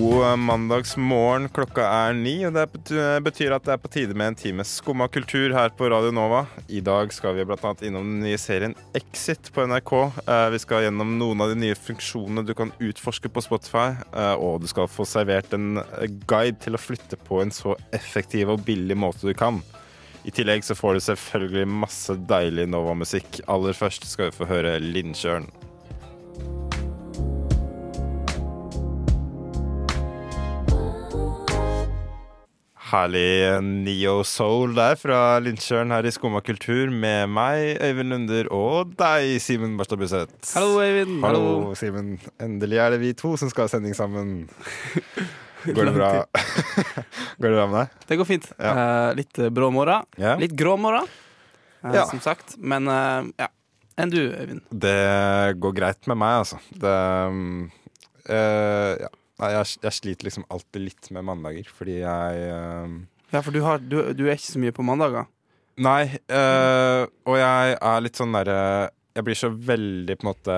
God mandagsmorgen. Klokka er ni, og det betyr at det er på tide med en time skumma kultur her på Radio Nova. I dag skal vi bl.a. innom den nye serien Exit på NRK. Eh, Vi skal gjennom noen av de nye funksjonene du kan utforske på Spotify. eh, Og du skal få servert en eh, guide til å flytte på en så effektiv og billig måte du kan. I tillegg så får du selvfølgelig masse deilig Nova-musikk. Aller først skal vi få høre Lindsjøen. Herlig Neo Soul der fra Lindsjøen her i Skumma kultur med meg, Øyvind Lunder, og deg, Simen Barstad Buseth. Hallo, Øyvind. Hallo, Hallo Simen. Endelig er det vi to som skal ha sending sammen. Går det bra? Går det bra med deg? Det går fint. Ja. Uh, litt eh, brå morgen. Yeah. Litt grå morgen, uh, Ja. som sagt. Men uh, ja. Enn du, Øyvind? Det går greit med meg, altså. Det um, ja. Nei, jeg, jeg sliter liksom alltid litt med mandager, fordi jeg uh, Ja, for du, har, du, du er ikke så mye på mandager. Nei, uh, og jeg er litt sånn derre Jeg blir så veldig på en måte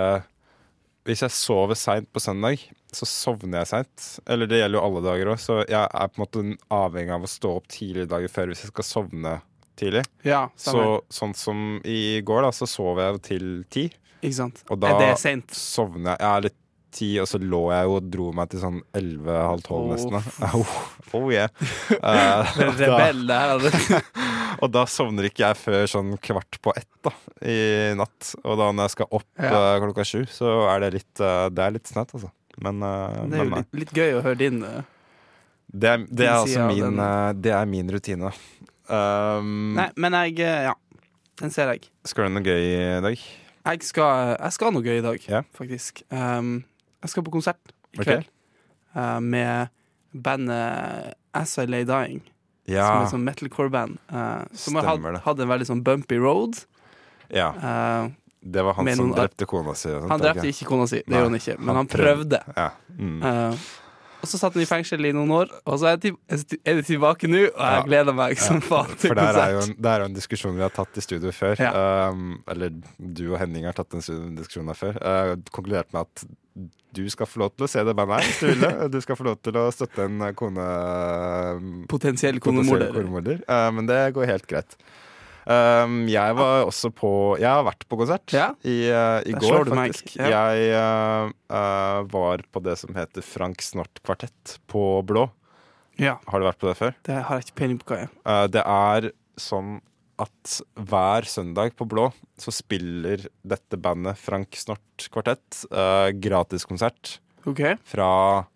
Hvis jeg sover seint på søndag, så sovner jeg seint. Eller det gjelder jo alle dager òg, så jeg er på en måte avhengig av å stå opp tidligere dager før hvis jeg skal sovne tidlig. Ja, Så sånn som i går, da, så sov jeg til ti. Ikke sant? Og da er det sent? sovner jeg. Jeg er litt ti, og så lå jeg jo og dro meg til sånn elleve-halv tolv nesten. Oh, oh yeah. Uh, Rebell, det her. altså. og da sovner ikke jeg før sånn kvart på ett da, i natt. Og da når jeg skal opp Ja. uh, klokka sju, så er det litt, uh, det er litt snaut, altså. Men, eh, Det er jo litt, litt gøy å høre din eh, det er, det er altså min, eh, det er min rutine. Um, Nei, men jeg eh, Ja, den ser jeg. Skal du ha noe gøy i dag? Jeg skal, jeg skal ha noe gøy i dag, yeah. faktisk. Um, jeg skal på konsert i kveld eh, med bandet As I Lay Dying. Som Ja. er sånn metalcore-band. Uh, som hatt, hatt en veldig sånn bumpy road. ja. Uh, Det var han som drepte kona si. han drepte ikke? kona si, det gjorde han ikke, men han han prøvde. Ja. Mm. Eh, og så satt han i fengsel i noen år, og så er til, er det tilbake nå, og jeg gleder meg som faen til For er jo konsert. en, det er jo en diskusjon vi har tatt i studio før. Um, eller du og Henning har tatt en diskusjon her før. Uh, konkludert med at du skal få lov til å se det bandet her hvis du vil det. Du skal få lov til å støtte en kone... Potensiell potensiell konemorder. konemorder. Uh, men det går helt greit. Um, jeg var også på Jeg har vært på konsert Ja. i, uh, i går, faktisk. Ja. Jeg uh, uh, var på det som heter Frank Snort Kvartett på Blå. Ja, Har du vært på det før? det har jeg ikke peiling på hva er. Det er sånn at hver søndag på Blå så spiller dette bandet Frank Snort Kvartett uh, gratiskonsert okay. fra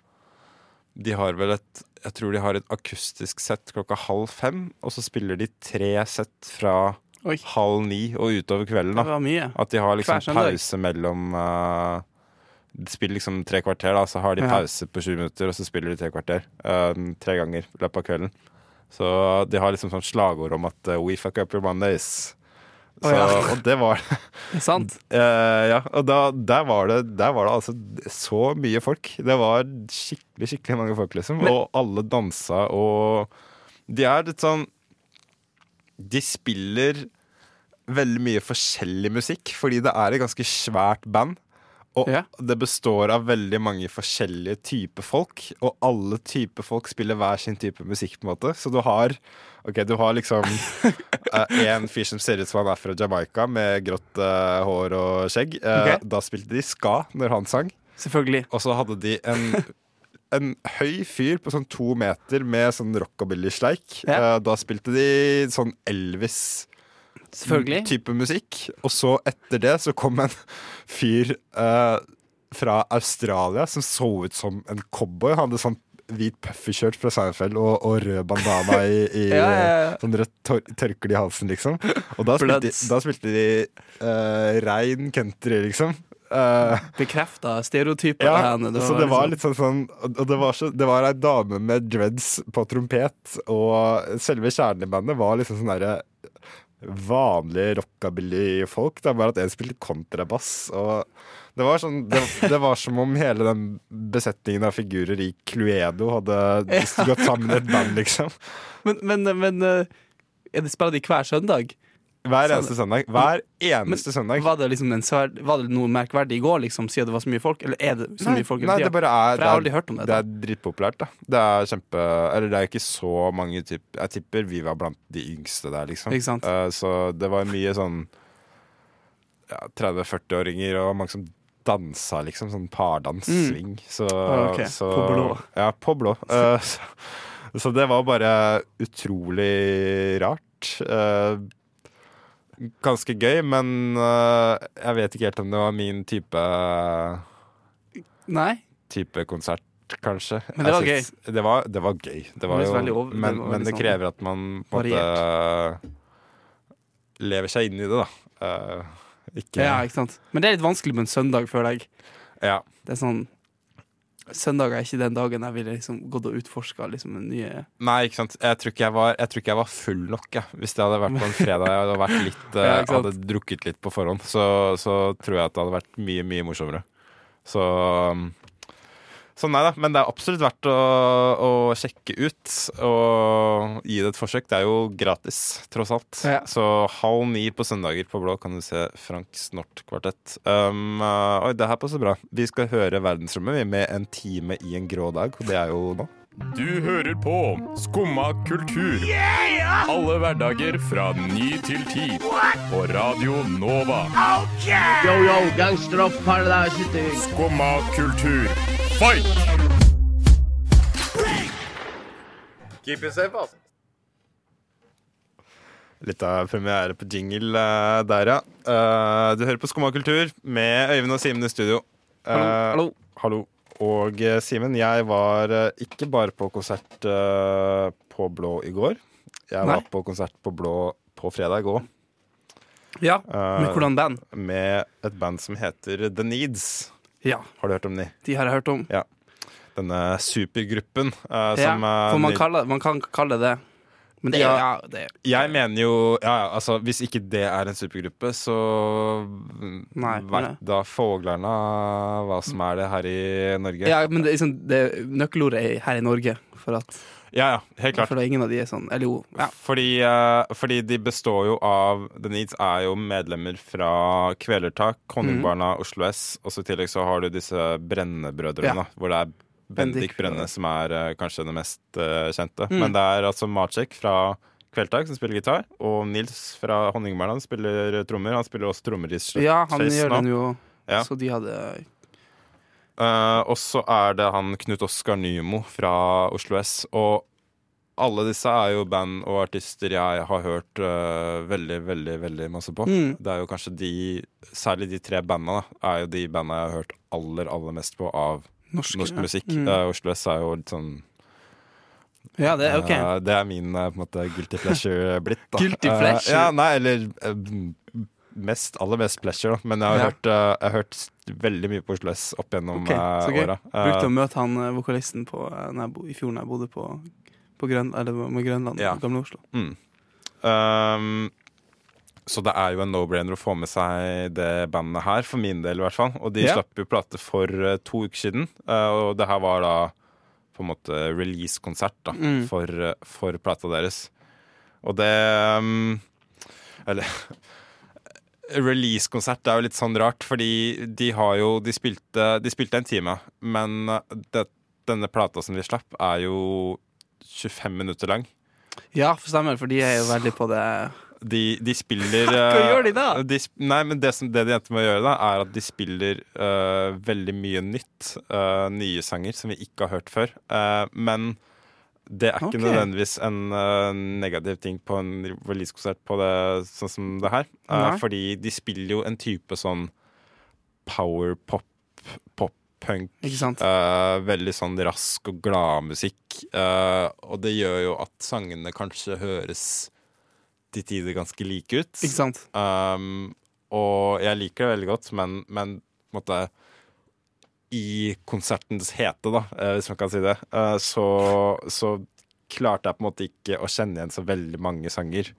De har vel et Jeg tror de har et akustisk sett klokka halv fem, og så spiller de tre sett fra Oi. halv ni og utover kvelden. Det da. At de har liksom pause mellom uh, De spiller liksom tre kvarter, da, så har de Ja. pause på sju minutter, og så spiller de tre kvarter. uh, tre ganger i løpet av kvelden. Så de har liksom sånn slagord om at uh, 'we fuck up your Mondays'. Så, oh, ja. Og det var Det sant? Uh, ja, og da, der, var det, der var det altså så mye folk. Det var skikkelig, skikkelig mange folk, liksom. Men- og alle dansa, og de er litt sånn De spiller veldig mye forskjellig musikk, fordi det er et ganske svært band. Og Ja. det består av veldig mange forskjellige typer folk, og alle typer folk spiller hver sin type musikk, på en måte. Så du har Ok, du har liksom eh, en fyr som ser ut som han er fra Jamaica, med grått uh, hår og skjegg. Uh, okay. Da spilte de ska når han sang. Selvfølgelig. Og så hadde de en, en høy fyr på sånn to meter med sånn rockabilly-sleik. Ja. Uh, Da spilte de sånn Elvis Selvfølgelig. type musikk. Og så etter det så kom en fyr fra Australia som så ut som en cowboy. Han hadde sånn hvit puffy-skjørt fra Seinfeld og, og rød bandana i, i Ja, ja, sånn rødt tør tørkle i halsen, liksom. Og da spilte, da spilte de uh, rein country, liksom. Uh, Bekrefta stereotyper. ja, henne. så det var liksom- litt sånn sånn Og og det var, så, det var ei dame med dreads på trompet, og selve kjernen i bandet var liksom sånn derre vanlige rockabilly-folk. Det er bare at en spilte kontrabass. Og det var, sånn, det, det var som om hele den besetningen av figurer i Cluedo hadde gått sammen i et band, liksom. Men, men, men eh, Er det Spiller de hver søndag? Hver eneste søndag. Hver eneste søndag. Var det, liksom en, svær- var det noe merkverdig i går, liksom, siden det var så mye folk? Eller er det så Nei, mye folk nei, det bare er For jeg har aldri hørt om det. Det er dritpopulært, da. Det er kjempe Eller det er ikke så mange typ, Jeg tipper vi var blant de yngste der, liksom. Ikke sant? Uh, så det var mye sånn ja, 30-40-åringer og mange som dansa, liksom. Sånn pardanssving. Så, okay. ok. så På blå. Ja, på blå. Uh, så, så det var bare utrolig rart. Uh, ganske gøy, men uh, jeg vet ikke helt om det var min type Nei? type konsert, kanskje. Men det var gøy. Det var, det var gøy. Det var Det jo, over- men, men det sånn krever at man på en måte lever seg inn i det, da. Eh, ikke Ja, ikke sant? Men det er litt vanskelig med en søndag, føler jeg. Ja. Det er sånn Søndag er ikke den dagen jeg ville liksom gått og utforska liksom, en nye Nei, ikke sant. Jeg tror ikke jeg var, jeg ikke jeg var full nok, jeg. Hvis det hadde vært på en fredag jeg hadde, vært litt, eh, Ja, hadde drukket litt på forhånd, så, så tror jeg at det hadde vært mye, mye morsommere. Så um, Så nei da, men det er absolutt verdt å, å sjekke ut og gi det et forsøk. Det er jo gratis, tross alt. Ja. Så halv ni på søndager på blå kan du se Frank Snort-kvartett. Um, uh, oi, det her passer bra. Vi skal høre Verdensrommet vi, med en time i en grå dag, og det er jo nå. Du hører på Skumma kultur. Alle hverdager fra ny til ti. På Radio Nova. Yo, yo, gangsteropp, Skumma kultur, fight! Keep it safe, altså. Litt av premiere på jingle uh, der, ja. Uh, du hører på Skumma kultur med Øyvind og Simen i studio. Uh, Hallo. hallo. Og Simen, jeg var ikke bare på konsert på Blå i går. Jeg Nei. var på konsert på Blå på fredag òg, Ja, med hvordan band? med et band som heter The Needs. Ja, Har du hørt om de? de har jeg hørt om. Denne supergruppen uh, Ja, som uh, for man, kaller, man kan kalle det Men det Ja. ja, det, Jeg mener jo ja, ja, altså, Hvis ikke det er en supergruppe, så Nei, vet da foglerne hva som er det her i Norge. ja, men det liksom det nøkkelordet er her i Norge. For at ja, ja, helt klart. For ingen av de er sånn Eller jo, ja. Fordi, uh, fordi de består jo av The Needs er jo medlemmer fra Kvelertak, Honningbarna, Oslo S, og så i tillegg så har du disse Brenne-brødrene, Ja. hvor det er Bendik Brenne som er uh, kanskje det mest uh, kjente. Mm. Men det er altså Macek fra Kvelertak som spiller gitar, og Nils fra Honningbarna spiller trommer. Han spiller også trommer i Slutface ja, han gjør nå. den jo Ja. Så de hadde Eh, og så er det han Knut Oskar Nymo fra Oslo S. Og alle disse er jo band og artister jeg har hørt uh, veldig, veldig veldig masse på. Mm. Det er jo kanskje de, særlig de tre bandene, da, er jo de bandene jeg har hørt aller, aller mest på av norsk, norsk musikk. Mm. Uh, Oslo S er jo litt sånn Ja, det er ok. eh, Det er min på en måte guilty pleasure blitt. Da. Guilty pleasure? ja, nei, eller mest, aller mest pleasure, da. Men jeg har, Ja. hørt, jeg har hørt veldig mye på Oslo S opp gjennom okay, eh, åra. Brukte Eh, å møte han eh, vokalisten på, i fjor da jeg bodde på, på Grøn, eller med Grønland, Ja. Gamle Oslo. Mm. Um, så det er jo en no-brainer å få med seg det bandet her, for min del i hvert fall. Og de yeah. slapp jo plate for uh, to uker siden, uh, og det her var da på en måte release-konsert da, Mm. for, for plata deres. Og det um, Eller Release-konsert er jo litt sånn rart, fordi de har jo De spilte, de spilte en time, men eh, det, denne plata som de slapp, er jo 25 minutter lang. Ja, for stemmer, for de er jo veldig på det De, de spiller Hva eh, gjør de da? De, nei, men det, som, det de endte med å gjøre, da er at de spiller uh, veldig mye nytt. Uh, nye sanger som vi ikke har hørt før. Uh, men det er ikke okay. nødvendigvis en uh, negativ ting på en releasekonsert på det, sånn som det her. Uh, fordi de spiller jo en type sånn power pop, pop-punk. Sant? Eh, veldig sånn rask og glad musikk. eh, og det gjør jo at sangene kanskje høres til tider ganske like ut. Ikke sant? Um, og jeg liker det veldig godt, men, men på en måte i konsertens hete, da, eh, hvis man kan si det, eh, så, så klarte jeg på en måte ikke å kjenne igjen så veldig mange sanger.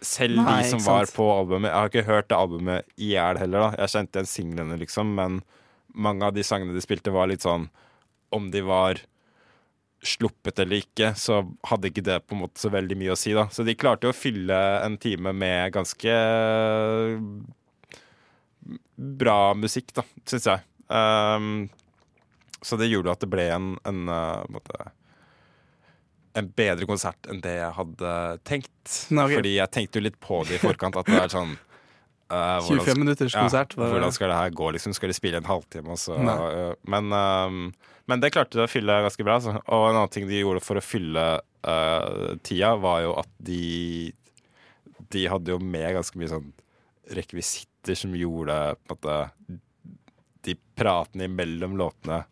Selv Nei, de som var sant. på albumet. Jeg har ikke hørt det albumet i hjel heller, da. Jeg kjente igjen singlene, liksom, men mange av de sangene de spilte, var litt sånn Om de var sluppet eller ikke, så hadde ikke det på en måte så veldig mye å si. da. Så de klarte jo å fylle en time med ganske bra musikk, da, syns jeg. Um, så det gjorde at det ble en, en, uh, en en bedre konsert enn det jeg hadde tenkt. Nei, ok. Fordi jeg tenkte jo litt på det i forkant, at det er sånn uh, 25 minutters konsert. Ja, Hvordan skal det her gå? Liksom? Skal de spille en halvtime? Og så, Nei. øh, men, øhm, men det klarte de å fylle ganske bra. Så. Og en annen ting de gjorde for å fylle uh, tida, var jo at de De hadde jo med ganske mye sånn rekvisitter som gjorde på en måte, de pratene imellom låtene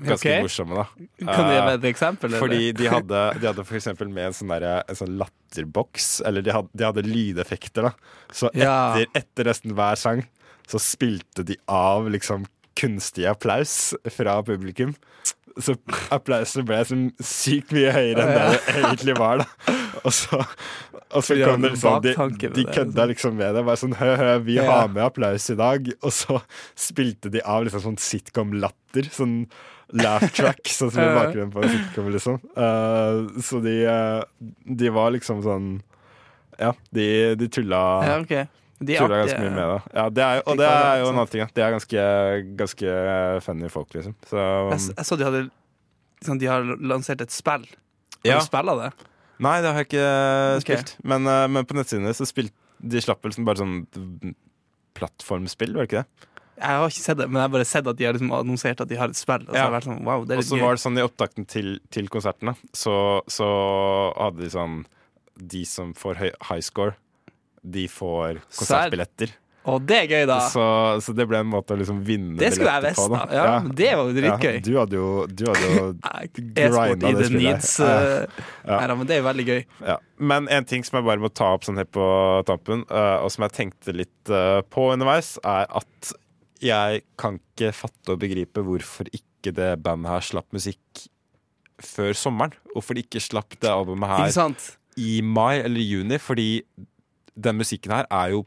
ganske okay. morsomme, da. Kan du gi meg et eksempel? eller? fordi de hadde, de hadde for eksempel med en sånn, der, en sånn latterboks, eller de hadde, de hadde lydeffekter, da. Så Ja. etter, etter nesten hver sang så spilte de av liksom kunstig applaus fra publikum. Så applausen ble så sykt mye høyere enn det det egentlig var, da. Og så, og så kom det det liksom De, de kødda liksom med det. Bare sånn hø, hø, vi Ja. har med applaus i dag. Og så spilte de av liksom sånn sitcom-latter. Sånn laugh track, sånn som i bakgrunnen på en sitcom, liksom. Uh, så de, eh, de var liksom sånn Ja, de, de tulla, Ja, okay. De tulla ganske mye med det. Ja, det er, og det er jo en annen ting. De er ganske, ganske funny folk, liksom. Så Jeg, jeg så de hadde liksom, De har lansert et spill. Har Ja. du spilla det? Nei, det har jeg ikke Ok. spilt. Men, eh, men på nettsidene så spilte de slapp vel bare sånn plattformspill, var det ikke det? Jeg har ikke sett det, men jeg har bare sett at de har liksom annonsert at de har et spill. Og så Ja. har jeg vært sånn, wow, det er Og litt så var det sånn i opptakten til, til konsertene, så, så hadde de sånn De som får high score, de får konsertbilletter. Og det er gøy, da! Så, så det ble en måte å liksom vinne det skulle jeg visst, da. Ja, men Det var jo dritgøy. Ja, du hadde jo, du hadde jo grinda det spillet. Uh, Ja. eh, Nei da, men det er jo veldig gøy. Ja. Men en ting som jeg bare må ta opp sånn helt på tampen, uh, og som jeg tenkte litt uh, på underveis, er at jeg kan ikke fatte og begripe hvorfor ikke det bandet her slapp musikk før sommeren. Hvorfor de ikke slapp det albumet her i mai eller juni, fordi den musikken her er jo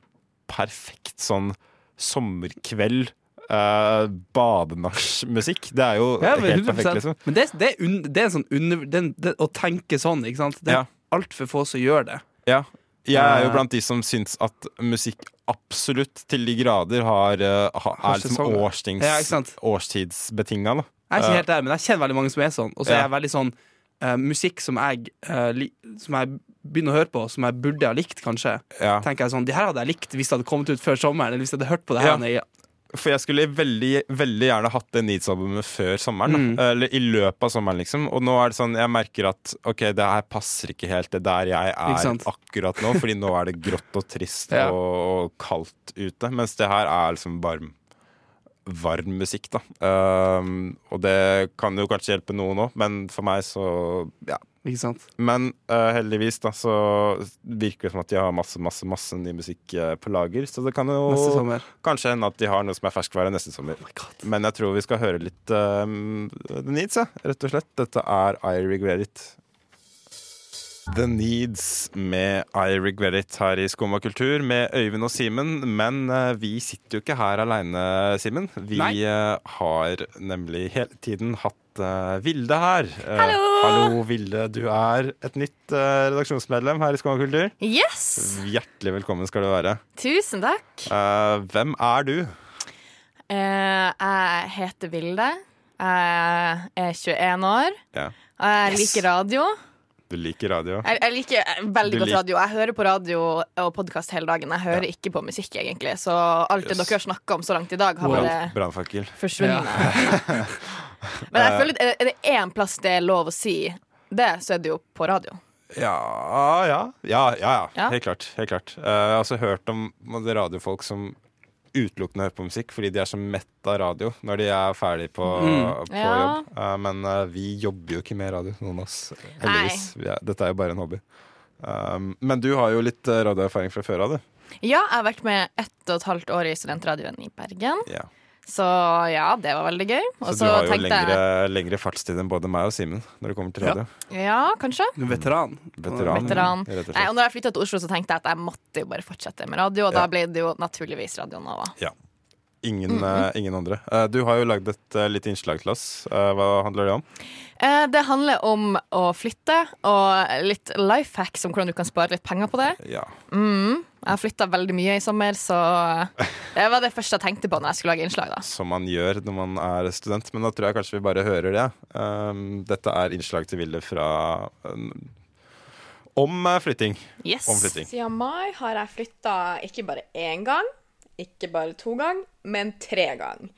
perfekt sånn sommerkveld, uh, Badenachmusikk. Det er jo Ja, helt perfekt, liksom. Men det, det, er, un, det er en sånn under... Det, å tenke sånn, ikke sant? Det er Ja. altfor få som gjør det. Ja. Jeg er jo Eh. blant de som syns at musikk absolutt til de grader har, eh, ha, Har er liksom årstings, Ja, årstidsbetinga. Jeg er ikke Eh, helt der, men jeg kjenner veldig mange som er sånn. Og så er jeg veldig sånn eh, Musikk som jeg, eh, li, som jeg begynner å høre på, som jeg burde ha likt, kanskje. Ja. Tenker jeg sånn, De her hadde jeg likt hvis det hadde kommet ut før sommeren. Eller hvis jeg hadde hørt på det her Ja. jeg- For jeg skulle veldig, veldig gjerne hatt det Needs-albumet før sommeren. Mm. Eller i løpet av sommeren, liksom. Og nå er det sånn, jeg merker at ok, det her passer ikke helt det der jeg er akkurat nå. Fordi nå er det grått og trist Ja. og, og kaldt ute. Mens det her er liksom varm, varm musikk, da. Um, og det kan jo kanskje hjelpe noen òg, men for meg så ja. Ikke sant? Men uh, heldigvis da så virker det som at de har masse masse, masse ny musikk eh, på lager. Så det kan jo kanskje hende at de har noe som er ferskvare neste sommer. Men jeg tror vi skal høre litt um, The Needs, ja, rett og slett. Dette er I Regret It. The Needs med I Regret It her i Skumma kultur med Øyvind og Simen. Men eh, vi sitter jo ikke her aleine, Simen. Vi Nei. eh, har nemlig hele tiden hatt uh, Vilde her. Hallo! Hallo, Vilde. Du er et nytt uh, redaksjonsmedlem her i Skumma kultur. Yes! Hjertelig velkommen skal du være. Tusen takk. Hvem er du? Jeg heter Vilde. Jeg er 21 år. Ja. Og jeg liker radio. Du liker radio? Jeg, jeg liker veldig Du godt radio. Jeg hører på radio og podkast hele dagen. Jeg hører ikke på musikk, egentlig. Så alt Yes. dere har snakka om så langt i dag, har Brann- bare forsvunnet. forsvunnet. Men jeg føler at er- det én plass det er lov å si det, så er det jo på radio. Ja, ja. Ja, ja, ja. Ja. Helt klart. Helt klart. Uh, også hørt om radiofolk som utelukkende hører på musikk fordi de er så mett av radio når de er ferdig på, Mm. på Ja. jobb. Uh, men uh, vi jobber jo ikke med radio, noen av oss. Heldigvis. Vi er, dette er jo bare en hobby. Um, men du har jo litt eh, radioerfaring fra før av, du. Ja, jeg har vært med ett og et halvt år i studentradioen i Bergen. Ja. Så ja, det var veldig gøy. Også Så du har jo jeg lengre, lengre fartstid enn både meg og Simen når det kommer til radio. Ja, kanskje. Du er veteran. Veteran. Veteran. Ja, Nei, og når jeg flytta til Oslo, så tenkte jeg at jeg måtte jo bare fortsette med radio, og Ja. da ble det jo naturligvis Radio Nova. Ingen, eh, ingen andre. Uh, du har jo lagd et uh, lite innslag til oss. Eh, hva handler det om? Eh, det handler om å flytte, og litt life hack om hvordan du kan spare litt penger på det. Ja. Mm. Jeg har flytta veldig mye i sommer, så det var det første jeg tenkte på når jeg skulle lage innslag. da Som man gjør når man er student. Men da tror jeg kanskje vi bare hører det. Um, dette er innslag til Vilde fra um, om eh, flytting. Yes. Om flytting. Siden mai har jeg flytta ikke bare én gang, ikke bare to gang, men tre gang.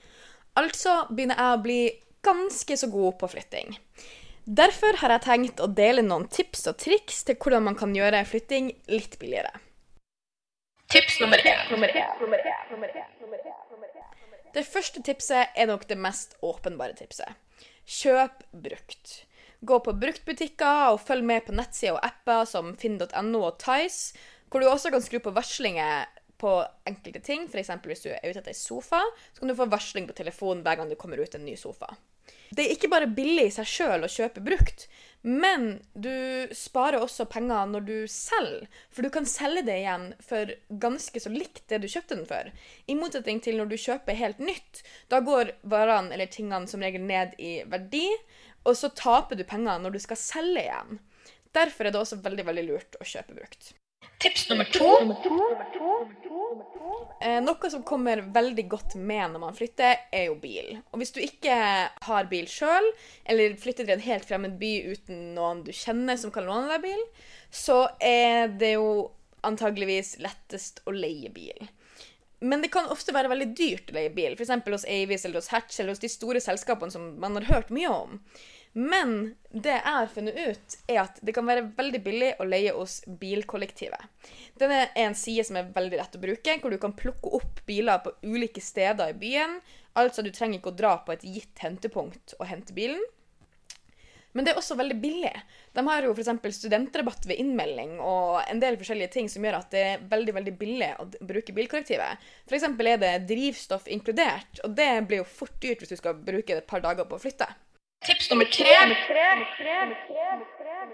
Altså begynner jeg å bli ganske så god på flytting. Derfor har jeg tenkt å dele noen tips og triks til hvordan man kan gjøre flytting litt billigere. Tips nummer én. Det første tipset er nok det mest åpenbare tipset. Kjøp brukt. Gå på bruktbutikker og følg med på nettsider og apper som finn.no og Tice, hvor du også kan skru på varslinger på enkelte ting. F.eks. hvis du er ute etter en sofa, så kan du få varsling på telefonen hver gang du kommer ut en ny sofa. Det er ikke bare billig i seg sjøl å kjøpe brukt, men du sparer også penger når du selger. For du kan selge det igjen for ganske så likt det du kjøpte den for. I motsetning til når du kjøper helt nytt. Da går varene eller tingene som regel ned i verdi, og så taper du penger når du skal selge igjen. Derfor er det også veldig, veldig lurt å kjøpe brukt. Tips nummer to. Eh, noe som kommer veldig godt med når man flytter, er jo bil. Og hvis du ikke har bil sjøl, eller flytter til en helt fremmed by uten noen du kjenner som kan låne deg bil, så er det jo antageligvis lettest å leie bil. Men det kan ofte være veldig dyrt å leie bil, f.eks. hos Avis eller hos Hatch eller hos de store selskapene som man har hørt mye om. Men det jeg har funnet ut, er at det kan være veldig billig å leie hos Bilkollektivet. Denne er en side som er veldig lett å bruke, hvor du kan plukke opp biler på ulike steder i byen. Altså, du trenger ikke å dra på et gitt hentepunkt og hente bilen. Men det er også veldig billig. De har jo f.eks. studentrabatt ved innmelding og en del forskjellige ting som gjør at det er veldig veldig billig å bruke bilkollektivet. F.eks. er det drivstoff inkludert, og det blir jo fort dyrt hvis du skal bruke det et par dager på å flytte. Tips nummer tre.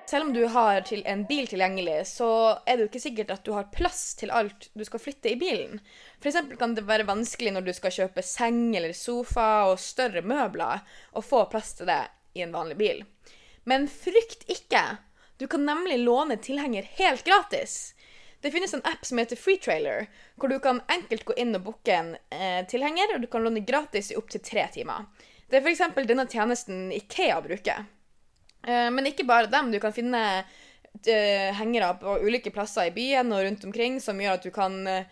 Selv om du har en bil tilgjengelig, så er det jo ikke sikkert at du har plass til alt du skal flytte i bilen. Eksempel kan det være vanskelig når du skal kjøpe seng eller sofa og større møbler, å få plass til det i en vanlig bil. Men frykt ikke! Du kan nemlig låne tilhenger helt gratis. Det finnes en app som heter Freetrailer, hvor du kan enkelt gå inn og booke en eh, tilhenger, og du kan låne gratis i opptil tre timer. Det er f.eks. denne tjenesten Ikea bruker. Eh, men ikke bare dem. Du kan finne eh, hengere på ulike plasser i byen og rundt omkring som gjør at du kan eh,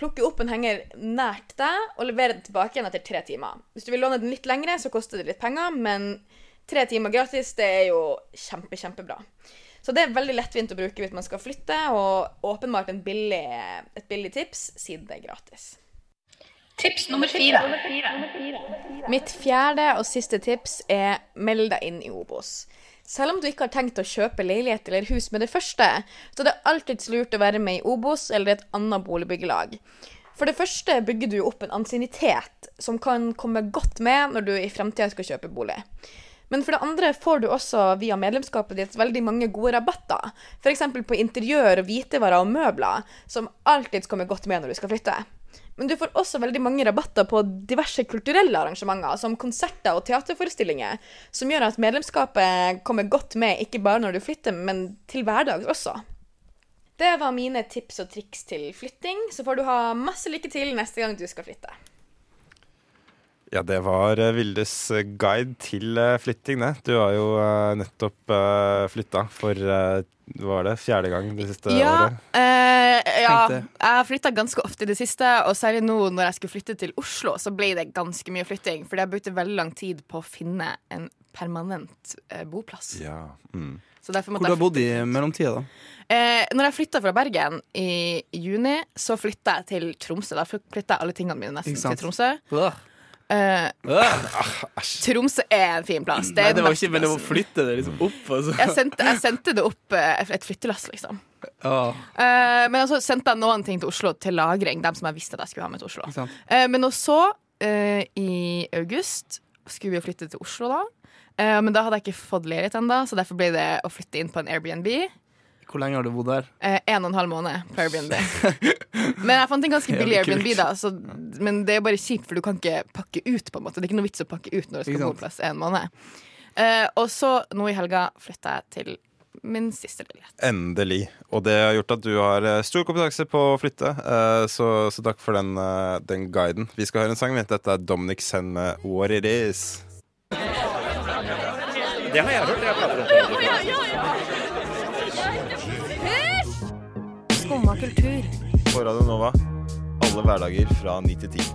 plukke opp en henger nært deg og levere den tilbake igjen etter tre timer. Hvis du vil låne den litt lengre, så koster det litt penger, men tre timer gratis, det er jo kjempe, kjempebra. Så det er veldig lettvint å bruke hvis man skal flytte, og åpenbart en billig, et billig tips siden det er gratis. Tips nummer fire. Mitt fjerde og siste tips er meld deg inn i Obos. Selv om du ikke har tenkt å kjøpe leilighet eller hus med det første, så er det alltids lurt å være med i Obos eller et annet boligbyggelag. For det første bygger du opp en ansiennitet som kan komme godt med når du i fremtida skal kjøpe bolig. Men for det andre får du også via medlemskapet ditt veldig mange gode rabatter. F.eks. på interiør og hvitevarer og møbler, som alltid kommer godt med når du skal flytte. Men du får også veldig mange rabatter på diverse kulturelle arrangementer, som konserter og teaterforestillinger, som gjør at medlemskapet kommer godt med ikke bare når du flytter, men til hverdags også. Det var mine tips og triks til flytting, så får du ha masse lykke til neste gang du skal flytte. Ja, det var eh, Vildes eh, guide til eh, flytting, det. Du har jo nettopp flytta for hva var det, fjerde gang det siste Ja, året. eh, ja. Tenkte. jeg har flytta ganske ofte i det siste, og særlig nå når jeg skulle flytte til Oslo, så ble det ganske mye flytting, fordi jeg brukte veldig lang tid på å finne en permanent eh, boplass. Ja. Mm. Så derfor Hvor har du bodd i mellomtida, da? Eh, når jeg flytta fra Bergen i juni, så flytta jeg til Tromsø. Da flytta jeg alle tingene mine nesten til Tromsø. Øh. Eh, Øh. Tromsø er en fin plass. Det Nei, det var ikke, men det var å flytte det liksom opp. Altså. jeg sendte, jeg sendte det opp eh, et flyttelass, liksom. Oh. Uh, men så sendte jeg noen ting til Oslo til lagring. Dem som jeg visste at jeg skulle ha med til Oslo. Eh, men også uh, i august skulle vi jo flytte til Oslo da. Men da hadde jeg ikke fått leilighet ennå, så derfor ble det å flytte inn på en Airbnb. Hvor lenge har du bodd der? Eh, en og en halv måned på Airbnb. Men jeg fant en ganske billig Airbnb, da. Så, men det er bare kjipt, for du kan ikke pakke ut. på en måte Det er ikke noe vits å pakke ut når du skal bo plass en måned. Eh, og så nå i helga flytta jeg til min siste leilighet. Endelig. Og det har gjort at du har eh, stor kompetanse på å flytte, eh, så, så takk for den, eh, den guiden. Vi skal høre en sang. Dette er Dominic Sen med What It Is. Det har jeg hørt. Skumma kultur. På Radio Nova. Alle hverdager fra 9 til 10.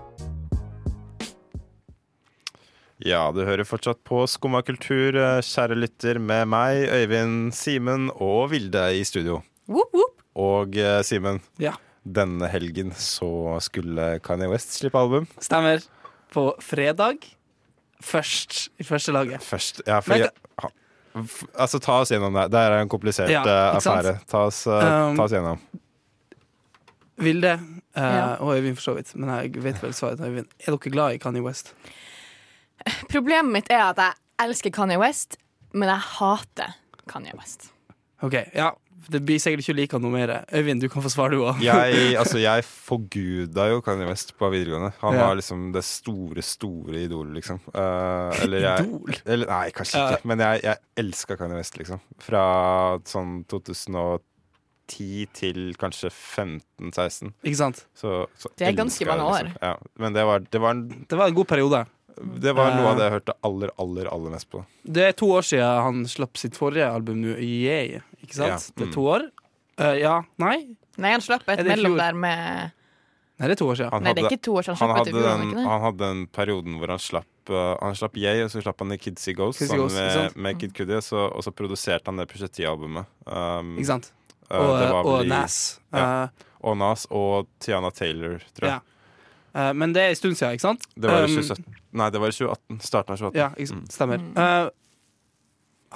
Ja, du hører fortsatt på Skumma kultur, eh, kjære lytter, med meg, Øyvind, Simen og Vilde i studio. Woop, woop. Og eh, Simen, Ja, denne helgen så skulle Kanye West slippe album. stemmer. På fredag. Først i første laget. Først, ja, fordi, Men altså, ta oss gjennom det. Det er en komplisert Ja, eh, affære. Ta oss, Um, ta oss gjennom. Vilde, eh, Ja. og Øyvind for så vidt, men jeg vet vel svaret til Øyvind. Er dere glad i Kanye West? Problemet mitt er at jeg elsker Kanye West, men jeg hater Kanye West. OK, ja. Det blir sikkert ikke like noe mer. Øyvind, du kan få svare, du òg. Jeg, altså, jeg forguda jo Kanye West på videregående. Han Ja. var liksom det store, store idolet, liksom. Uh, eller jeg Idol? eller, Nei, kanskje Ja. ikke. Men jeg, jeg elska Kanye West, liksom. Fra sånn 2010 til kanskje 15-16. Ikke sant? Så, så Det er ganske mange år. liksom. Ja. Men det var, det var, en- Det var en god periode. det var noe Eh. av det jeg hørte aller, aller, aller mest på. Det er to år siden han slapp sitt forrige album Yeah. Ikke sant? Ja, Det mm. er to år. Uh, ja, nei? Nei, han slapp et det mellom der med Nei, det er to år siden. Han Nei, det er hadde- ikke to år siden. Han Han hadde, den, ikke han hadde den perioden hvor han slapp uh, Han slapp Yay, og så slapp han The Kids See Ghost Kids med, med Kid Cudi, og så produserte han det Pusha T-albumet. Um, Ikke sant? Uh, Og, det var og Nas. Ja. Eh, Og Nas og Tiana Taylor, tror jeg. ja. Eh, men det er en stund siden, ikke sant? Det var i Um, Nei, det var i 2018. Starten av 2018. Ja, ikke sant? stemmer. Eh,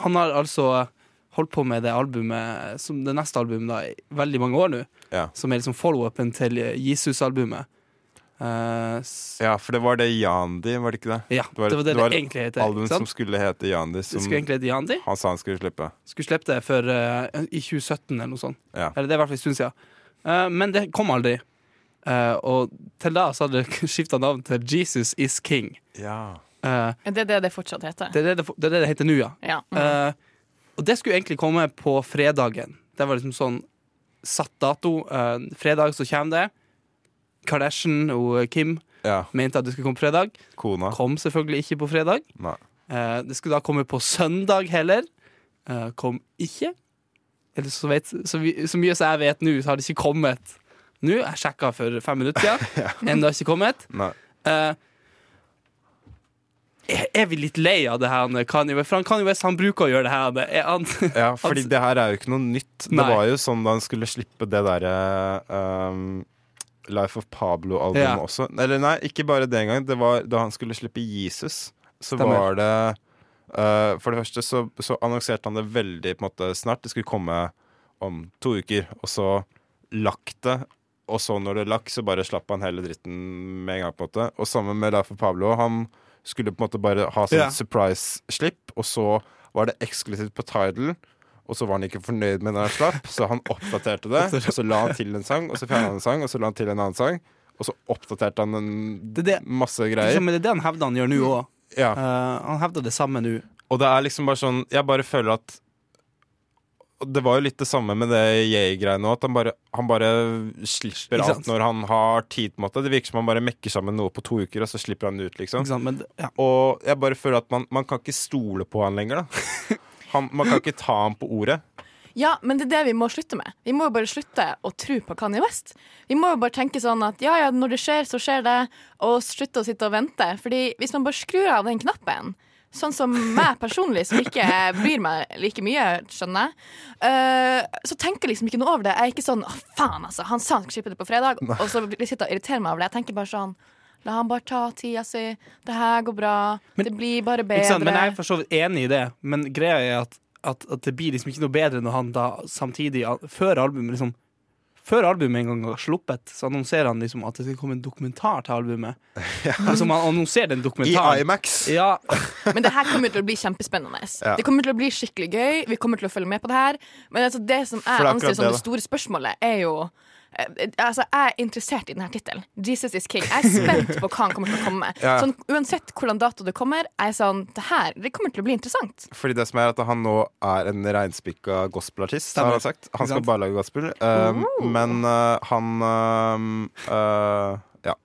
han har altså holdt på med det albumet som det neste albumet da, i veldig mange år nå. Ja. Som er liksom follow-upen til Jesus-albumet. Eh, Ja, for det var det Yandi, var det ikke det? ja, Det var- det var det det det, egentlig heter. Album som skulle hete Yandi, som skulle egentlig hete Yandi. han sa han skulle slippe. Skulle slippe det for, uh, i 2017 eller noe sånt. Ja. Eller det er i hvert fall en stund siden. Uh, men det kom aldri. Eh, og til da så hadde det skifta navn til Jesus is King. Ja. det Er det det det fortsatt heter? det, er det, det, det er heter nå, ja. Ja. Eh, og det skulle egentlig komme på fredagen. Det var liksom sånn satt dato. Eh, fredag så kommer det. Kardashian og Kim ja. mente at det skulle komme på fredag. Kona. Kom selvfølgelig ikke på fredag. Nei. Eh, det skulle da komme på søndag heller. Eh, kom ikke. Eller så, vet, så, vi, så mye som jeg vet nå, så har det ikke kommet nå. Jeg sjekka for fem minutter siden. Ennå ikke kommet. Nei. Eh, er vi litt lei av det her Kanye West? For han Kanye West han bruker å gjøre det her. Er han, Ja, fordi det her er jo ikke noe nytt. Det var jo sånn da han skulle slippe det derre um, Life of Pablo-albumet Ja. også. Eller nei, ikke bare den gang. Det var da han skulle slippe Jesus, så Stemmer. var det uh, For det første så, så annonserte han det veldig på en måte snart. Det skulle komme om to uker, og så lagt det. Og så når det lakk, så bare slapp han hele dritten med en gang. på en måte Og sammen med Life of Pablo. Han skulle på en måte bare ha sånn Ja. surprise-slipp, og så var det eksklusivt på Tidal. Og så var han ikke fornøyd med den han slapp, så han oppdaterte det. Og så la han til en sang, og så fjerna han en sang, og så la han til en annen sang. Og så oppdaterte han en Det det- masse liksom, greier. men det er det han hevder han gjør nå òg. Ja. han hevder det samme nå. Og det er liksom bare sånn Jeg bare føler at Det var jo litt det samme med det Yay-greiene òg. At han bare, han bare slipper alt når han har tid. på en måte Det virker som han bare mekker sammen noe på to uker, og så slipper han det ut. liksom? Men, ja. Og jeg bare føler at man, man kan ikke stole på han lenger. da han, Man kan ikke ta ham på ordet. Ja, men det er det vi må slutte med. Vi må jo bare slutte å tro på Kanye West. Vi må jo bare tenke sånn at ja, ja, når det skjer, så skjer det, og slutte å sitte og vente. Fordi hvis man bare skrur av den knappen, sånn som meg personlig, som ikke bryr meg like mye, skjønner jeg, Uh, så tenker jeg liksom ikke noe over det. Jeg er ikke sånn å faen, altså, han sa han skulle slippe det på fredag, og så sitter jeg og irriterer meg over det. Jeg tenker bare sånn La han bare ta tida si. Det her går bra. Men- det blir bare Ikke sant? Men jeg er bedre. for så vidt enig i det. Men greia er at, at, at det blir liksom ikke noe bedre når han da samtidig, før albumet, liksom før albumet en gang har sluppet, så annonserer han liksom at det skal komme en dokumentar til albumet. Ja. Altså man annonserer den I. Imax. Ja, Men det her kommer til å bli kjempespennende. Ja. Det kommer til å bli skikkelig gøy. Vi kommer til å følge med på det her. Men altså, det som jeg er anser som det, det store spørsmålet, er jo Altså, Jeg er interessert i denne tittelen. Jesus is king. Jeg er spent på hva han kommer til å komme med. Ja. Sånn, uansett hvordan dato det kommer, er jeg sånn Det her det kommer til å bli interessant. Fordi det som er at han nå er en reinspikka gospelartist, har han sagt. Han skal bare lage gospel. Um, Men uh, han uh, Ja.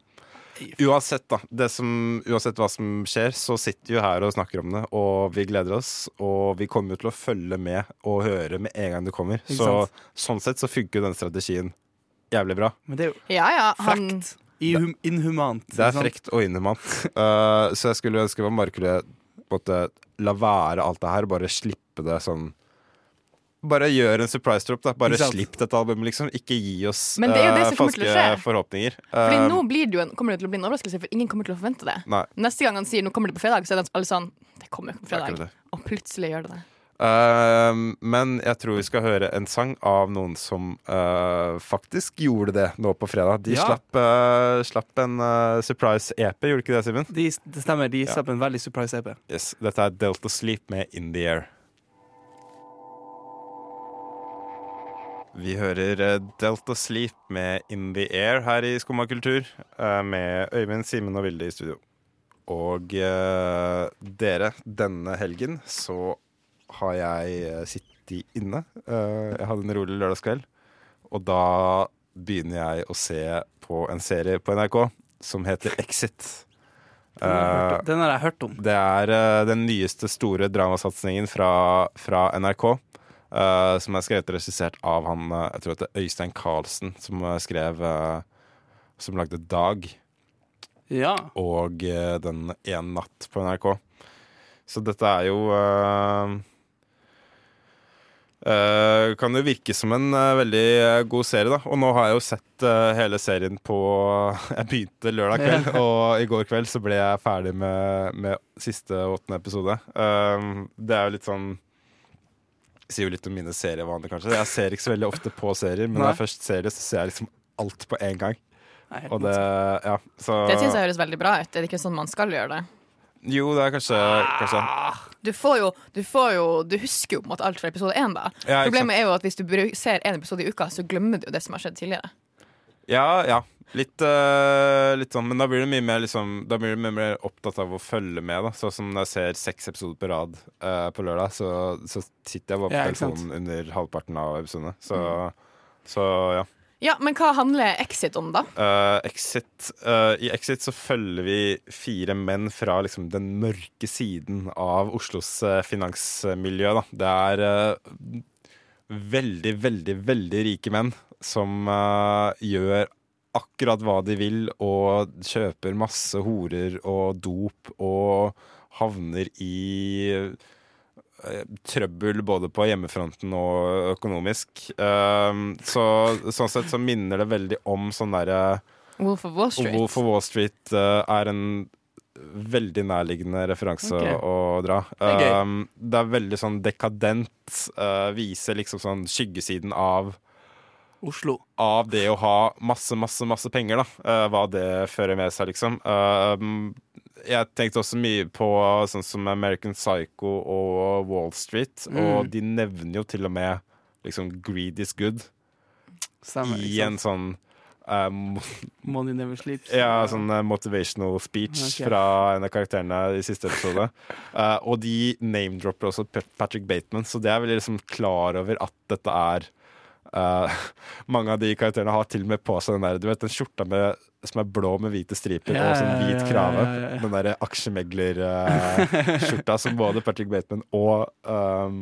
Uansett, da. Det som, uansett hva som skjer, så sitter vi jo her og snakker om det, og vi gleder oss. Og vi kommer jo til å følge med og høre med en gang det kommer. Så sånn sett så funker jo den strategien jævlig bra. men det er jo Ja, ja. Han, frekt. Hum, inhumant. Det er ikke frekt og inhumant. Uh, så jeg skulle ønske man bare kunne på måte, la være alt det her, bare slippe det sånn Bare gjør en surprise drop. da Bare Ikke slipp dette albumet, liksom. Ikke gi oss Men det er jo det uh, som til falske forhåpninger. fordi Uh, nå blir det jo en, kommer det til å bli en overraskelse, for ingen kommer til å forvente det. Nei. Neste gang han sier 'nå kommer det på fredag', så er det alle sånn Det kommer jo på er fredag. Og plutselig gjør det det. Uh, men jeg tror vi skal høre en sang av noen som uh, faktisk gjorde det nå på fredag. De Ja. slapp, uh, slapp en uh, surprise-EP, gjorde ikke det, Simen? De, det stemmer, de slapp en veldig surprise EP. Yes, Dette er Delta Sleep med In The Air. Vi hører eh, Delta Sleep med In The Air her i Skumma kultur, eh, med Øyvind, Simen og Vilde i studio. Og eh, dere, denne helgen så har jeg eh, sittet inne. Eh, jeg hadde en rolig lørdagskveld, og da begynner jeg å se på en serie på NRK som heter Exit. Den har jeg hørt Eh, om. Den har jeg hørt om. det er eh, den nyeste store dramasatsingen fra, fra NRK. Uh, som er skrevet og regissert av han eh, jeg tror det er Øystein Carlsen, som eh, skrev uh, Som lagde Dag Ja. og uh, Den En natt på NRK. Så dette er jo eh, eh, kan jo virke som en uh, veldig uh, god serie, da. Og nå har jeg jo sett hele serien på Jeg begynte lørdag kveld, og i går kveld så ble jeg ferdig med, med siste åttende episode. Eh, det er jo litt sånn Sier jo litt om mine serievaner, kanskje. Jeg ser ikke så veldig ofte på serier, men når jeg først ser det, så ser jeg liksom alt på en gang. Nei, Og det, ja, så Det syns jeg høres veldig bra ut. Er det ikke sånn man skal gjøre det? Jo, det er kanskje, kanskje. Du får jo Du, får jo, du husker jo på en måte alt fra episode én, da. Ja, Problemet er jo at hvis du ser en episode i uka, så glemmer du jo det som har skjedd tidligere. Ja, ja. Litt, uh, litt sånn, men da blir du mye mer liksom, Da blir du mye mer opptatt av å følge med. da Sånn som når jeg ser seks episoder på rad uh, på lørdag, så, så sitter jeg bare på Ja, telefonen under halvparten av episodene. Så, så ja. Ja, Men hva handler Exit om, da? Uh, Exit uh, I Exit så følger vi fire menn fra liksom den mørke siden av Oslos uh, finansmiljø. Da. Det er veldig, veldig, veldig rike menn som gjør akkurat hva de vil og kjøper masse horer og dop og havner i trøbbel både på hjemmefronten og økonomisk. Um, så sånn sett så minner det veldig om sånn derre Wolf of Wall Street. Wolf of Wall Street eh, er en veldig nærliggende referanse okay. å, dra. Um, det er veldig sånn dekadent. eh, viser liksom sånn skyggesiden av Oslo. av det å ha masse, masse, masse penger, da. eh, hva det fører med seg, liksom. Um, jeg tenkte også mye på sånn som American Psycho og Wall Street, og de nevner jo til og med liksom greed is good Stemmer. i en sånn um, Money never sleeps. ja, sånn eh, motivational speech okay. fra en av karakterene i siste episode. Uh, og de name-dropper også Patrick Bateman, så det er veldig liksom klar over at dette er eh, Mange av de karakterene har til og med på seg den der Du vet den skjorta med, som er blå med hvite striper Ja, og sånn hvit krave. ja, ja. Den derre aksjemeglerskjorta som både Patrick Bateman og um,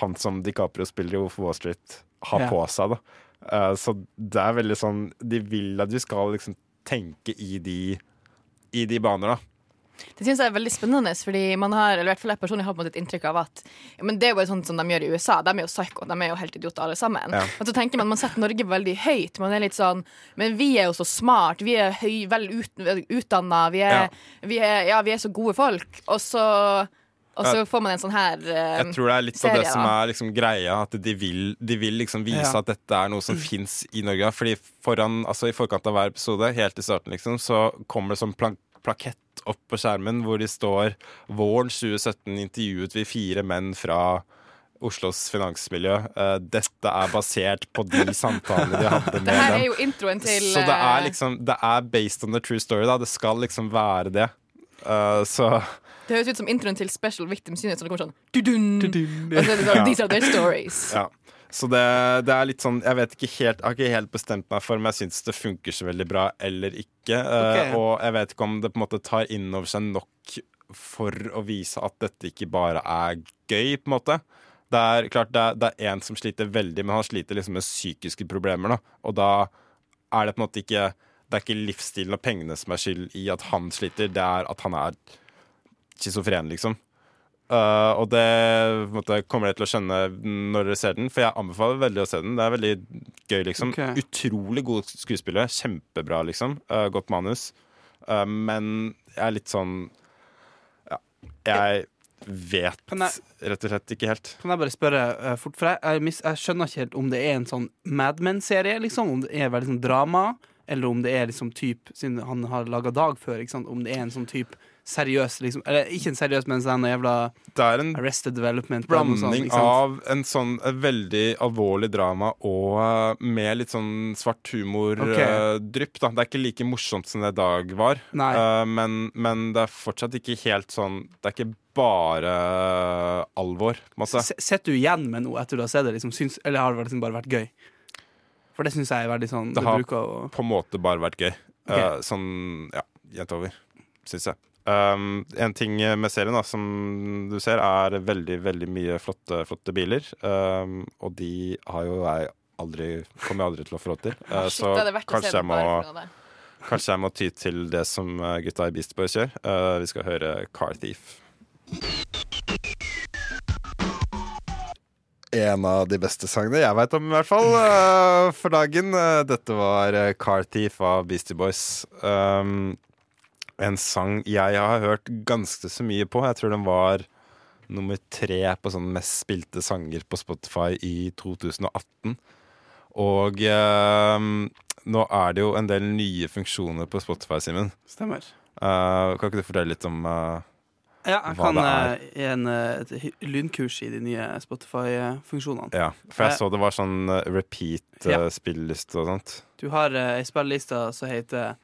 han som DiCaprio spiller i of Wall Street, har på seg. da Uh, så det er veldig sånn De vil at du skal liksom tenke i de I de baner, da. Det synes jeg er veldig spennende, fordi man har, eller i hvert fall jeg personlig har på en måte et inntrykk av at ja, men det er jo sånn som de gjør i USA. De er jo psycho, de er jo helt idioter alle sammen. Ja. Og så tenker man, man setter Norge veldig høyt. Man er litt sånn Men vi er jo så smart, vi er høy, vel ut, utdanna, vi, Ja. vi, ja, vi er så gode folk. Og så Og så får man en sånn her uh, Jeg tror det er litt av det da. som er liksom greia, at de vil, de vil liksom vise Ja. at dette er noe som fins i Norge. Fordi foran, altså I forkant av hver episode, helt i starten, liksom, så kommer det sånn pla plakett opp på skjermen hvor de står Våren 2017 intervjuet vi fire menn fra Oslos finansmiljø. Eh, dette er basert på de samtalene de hadde med dem. er jo introen til Så det er eh, liksom Det er based on the true story, da. Det skal liksom være det. Uh, så Det høres ut som introen til Special Victims Unit. Så det kommer sånn dudun, Og så er det sånn. These are their stories. Ja. Så det, det er litt sånn Jeg vet ikke helt Jeg har ikke helt bestemt meg for om jeg syns det funker så veldig bra eller ikke. Okay. Uh, og jeg vet ikke om det på en måte tar inn over seg nok for å vise at dette ikke bare er gøy, på en måte. Det er klart det er, det er en som sliter veldig, men han sliter liksom med psykiske problemer. Da. Og da er det på en måte ikke Det er ikke livsstilen og pengene som er skyld i at han sliter, det er at han er schizofren, liksom. Uh, og det måte, kommer dere til å skjønne når dere ser den, for jeg anbefaler veldig å se den. Det er veldig gøy, liksom. Okay. Utrolig god skuespiller. Kjempebra, liksom. Uh, godt manus. Uh, men jeg er litt sånn Ja, jeg vet jeg- rett og slett ikke helt. Kan jeg bare spørre uh, fort, for jeg, jeg, mis, jeg skjønner ikke helt om det er en sånn Mad Men-serie, liksom, om det er veldig sånn drama, eller om det er liksom typ, siden han har laga Dag før, ikke sant, om det er en sånn type seriøs, liksom, eller ikke en seriøs, men sånn jævla Det er en Arrested Development. noe sånt, blanding ikke av en sånn en veldig alvorlig drama og uh, med litt sånn svart humor-drypp. da. Det er ikke like morsomt som det Dag var. Eh, men, men det er fortsatt ikke helt sånn Det er ikke bare eh, alvor, en Sitter du igjen med noe etter du har sett det, liksom, syns, eller har det liksom bare vært gøy? For det syns jeg er veldig sånn Det Det, har- å På en måte bare vært gøy. Okay. Eh, sånn, ja, jevnt over, syns jeg. Um, en ting med serien da, som du ser, er veldig veldig mye flotte, flotte biler. Um, og de har jo jeg aldri kommer jeg aldri til å få råd til. Uh, Shit, så kanskje jeg, må, kanskje jeg må ty til det som uh, gutta i Beast Boys gjør. Uh, vi skal høre Car Thief. En av de beste sangene jeg veit om, i hvert fall, uh, for dagen. Uh, dette var Car Thief av Beastie Boys. Um, en sang jeg har hørt ganske så mye på. Jeg tror den var nummer tre på sånn mest spilte sanger på Spotify i 2018. Og eh, nå er det jo en del nye funksjoner på Spotify, Simen. Stemmer. Eh, kan ikke du fortelle litt om eh, Ja, jeg Hva kan er. eh, gi en, eh, et lynkurs i de nye Spotify-funksjonene. Ja, for jeg Eh, så det var sånn uh, repeat Ja. uh, og sånt. Du har uh, ei spilleliste som heter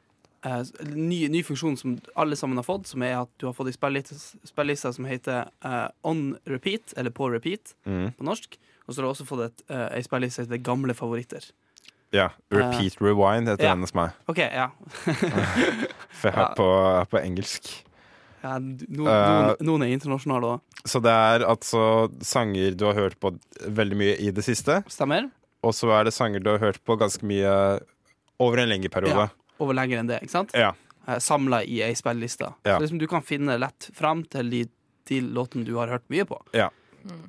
eh, ny, ny funksjon som alle sammen har fått, som er at du har fått ei spilleliste som heter uh, On Repeat, eller På Repeat Mm. på norsk. Og så har du også fått et, uh, ei spilleliste som heter Gamle favoritter. Ja. Repeat rewind heter ja. den hos meg. OK, ja. For jeg har på, på engelsk. ja du- no, Eh, noen, noen er internasjonale òg. Så det er altså sanger du har hørt på veldig mye i det siste, Stemmer? og så er det sanger du har hørt på ganske mye over en lengre periode. Over lenger enn det, ikke sant? Ja. Uh, Samla i ei spilleliste. Ja. Så liksom du kan finne lett fram til de, de låtene du har hørt mye på. Ja.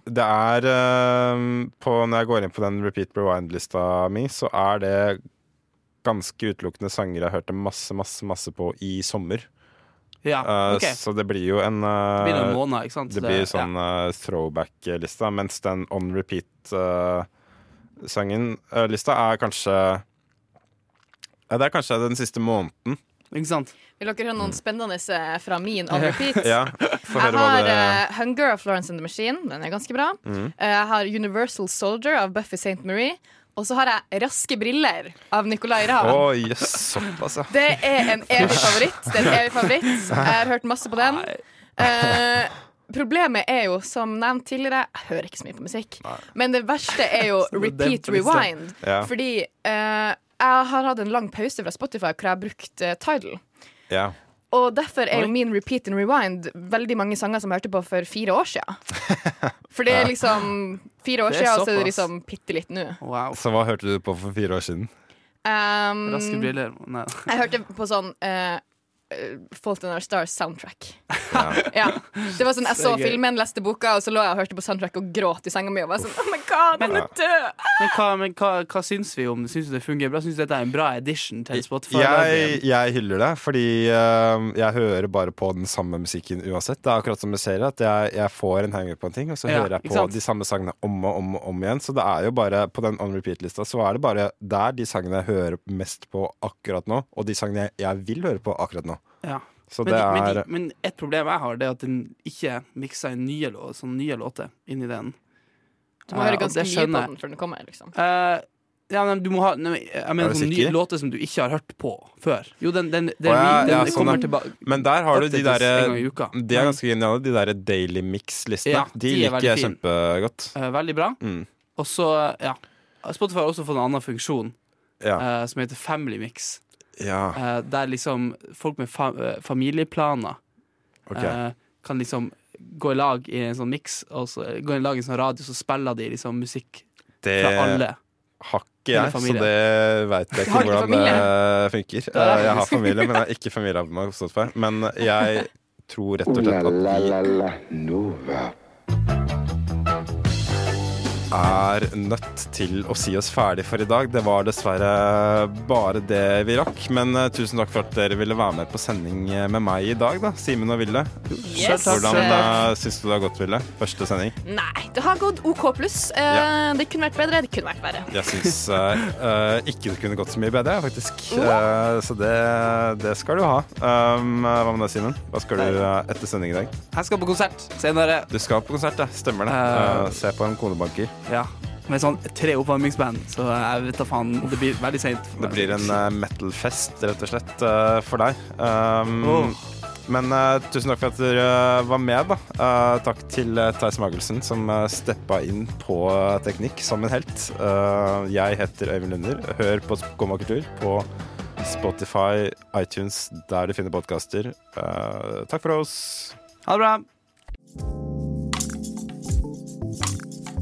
Det er eh, på, Når jeg går inn på den Repeat Rewind-lista mi, så er det ganske utelukkende sanger jeg hørte masse, masse, masse på i sommer. Ja, okay. OK. Så det blir jo en eh, Det blir noen måneder, ikke sant? Det blir sånn ja. throwback-lista, mens den on repeat-sangen-lista er kanskje ja, Det er kanskje den siste måneden. Ikke sant? Vil dere høre noen spennende fra min on repeat? Ja, Jeg har det uh, Hunger av Florence and the Machine. Den er ganske bra. Mm. Uh, jeg har Universal Soldier av Buffy St. Marie. Og så har jeg Raske briller av Nicolay Å, Oh, yes, såpass, ja. Det er en evig favoritt. Det er en evig favoritt. Jeg har hørt masse på den. Uh, problemet er jo, som nevnt tidligere, jeg hører ikke så mye på musikk. Men det verste er jo repeat rewind. Ja. Fordi eh, jeg har hatt en lang pause fra Spotify hvor jeg har brukt uh, Tidal. ja. Og derfor er jo min repeat and rewind veldig mange sanger som jeg hørte på for fire år siden. For det er liksom fire år siden, og så er det liksom bitte litt nå. Wow. Så hva hørte du på for fire år siden? Um, Raske briller. Nei. jeg hørte på sånn eh, Fault in Our Stars soundtrack. Ja. Det var sånn, Jeg så Det filmen, leste boka, og så lå jeg og hørte på soundtrack og gråt i senga mi. Og var sånn, oh my god, han er død! Men hva, men hva, hva syns vi om Syns du det fungerer bra? Syns du dette er en bra edition til Spotify? Jeg, jeg hyller det, fordi eh, jeg hører bare på den samme musikken uansett. Det er akkurat som med serier, at jeg, jeg får en hanger på en ting, og så Ja, hører jeg på de samme sangene om og om og om igjen. Så det er jo bare på den on repeat-lista så er det bare der de sangene jeg hører mest på akkurat nå, og de sangene jeg, jeg vil høre på akkurat nå. Ja. Så Men, det men, er de, men et problem jeg har, det er at den ikke mikser inn nye, sånn nye låter inn i den. Du må Eh, høre ganske mye på den før den kommer. liksom Uh, ja, men du må ha nei, Jeg Er mener sånn nye låter som du ikke har hørt på før. Jo, den, den, den, Å, ja, den, ja, den sånn, kommer tilbake Men der har du de derre. De er ganske geniale, de derre Daily Mix-listene. Ja, de, de er liker jeg kjempegodt. Uh, veldig bra. Mm. Og så, ja Spotify har også fått en annen funksjon Ja. eh, som heter Family Mix. Ja. Eh, der liksom folk med fa eh, familieplaner okay. eh, kan liksom gå i lag i en sånn miks, og så gå i lag i en sånn radio, så spiller de liksom musikk Det fra alle. har ikke jeg, så det veit jeg ikke hvordan hvordan det funker. Jeg har familie, men jeg har ikke familieabonnement på Spotify. Men jeg tror rett og slett at de. Er nødt til å si oss ferdig for i dag. Det var dessverre bare det vi rakk. Men eh, tusen takk for at dere ville være med på sending eh, med meg i dag, da. Simen og Ville. Yes. Hvordan uh, syns du det har gått, Ville? Første sending? Nei, det har gått OK pluss. Uh. Det kunne vært bedre, det kunne vært verre. Jeg syns ikke det kunne gått så mye bedre, faktisk. Eh, så det, det skal du ha. Um, hva med deg, Simen? Hva skal du etter sending i dag? Jeg skal på konsert senere. Du skal på konsert, ja. Stemmer det. Se på en konebanker. Ja. Med sånn tre oppvarmingsband, så jeg vet da faen. Det blir veldig seint. Det blir en uh, metal-fest, rett og slett, uh, for deg. Um, oh. Men uh, tusen takk for at dere uh, var med, da. uh, takk til uh, Theis Magelsen, som uh, steppa inn på teknikk som en helt. Jeg heter Øyvind Lunder. Hør på Skumma kultur på Spotify, iTunes, der du finner podkaster. takk for oss. Ha det bra.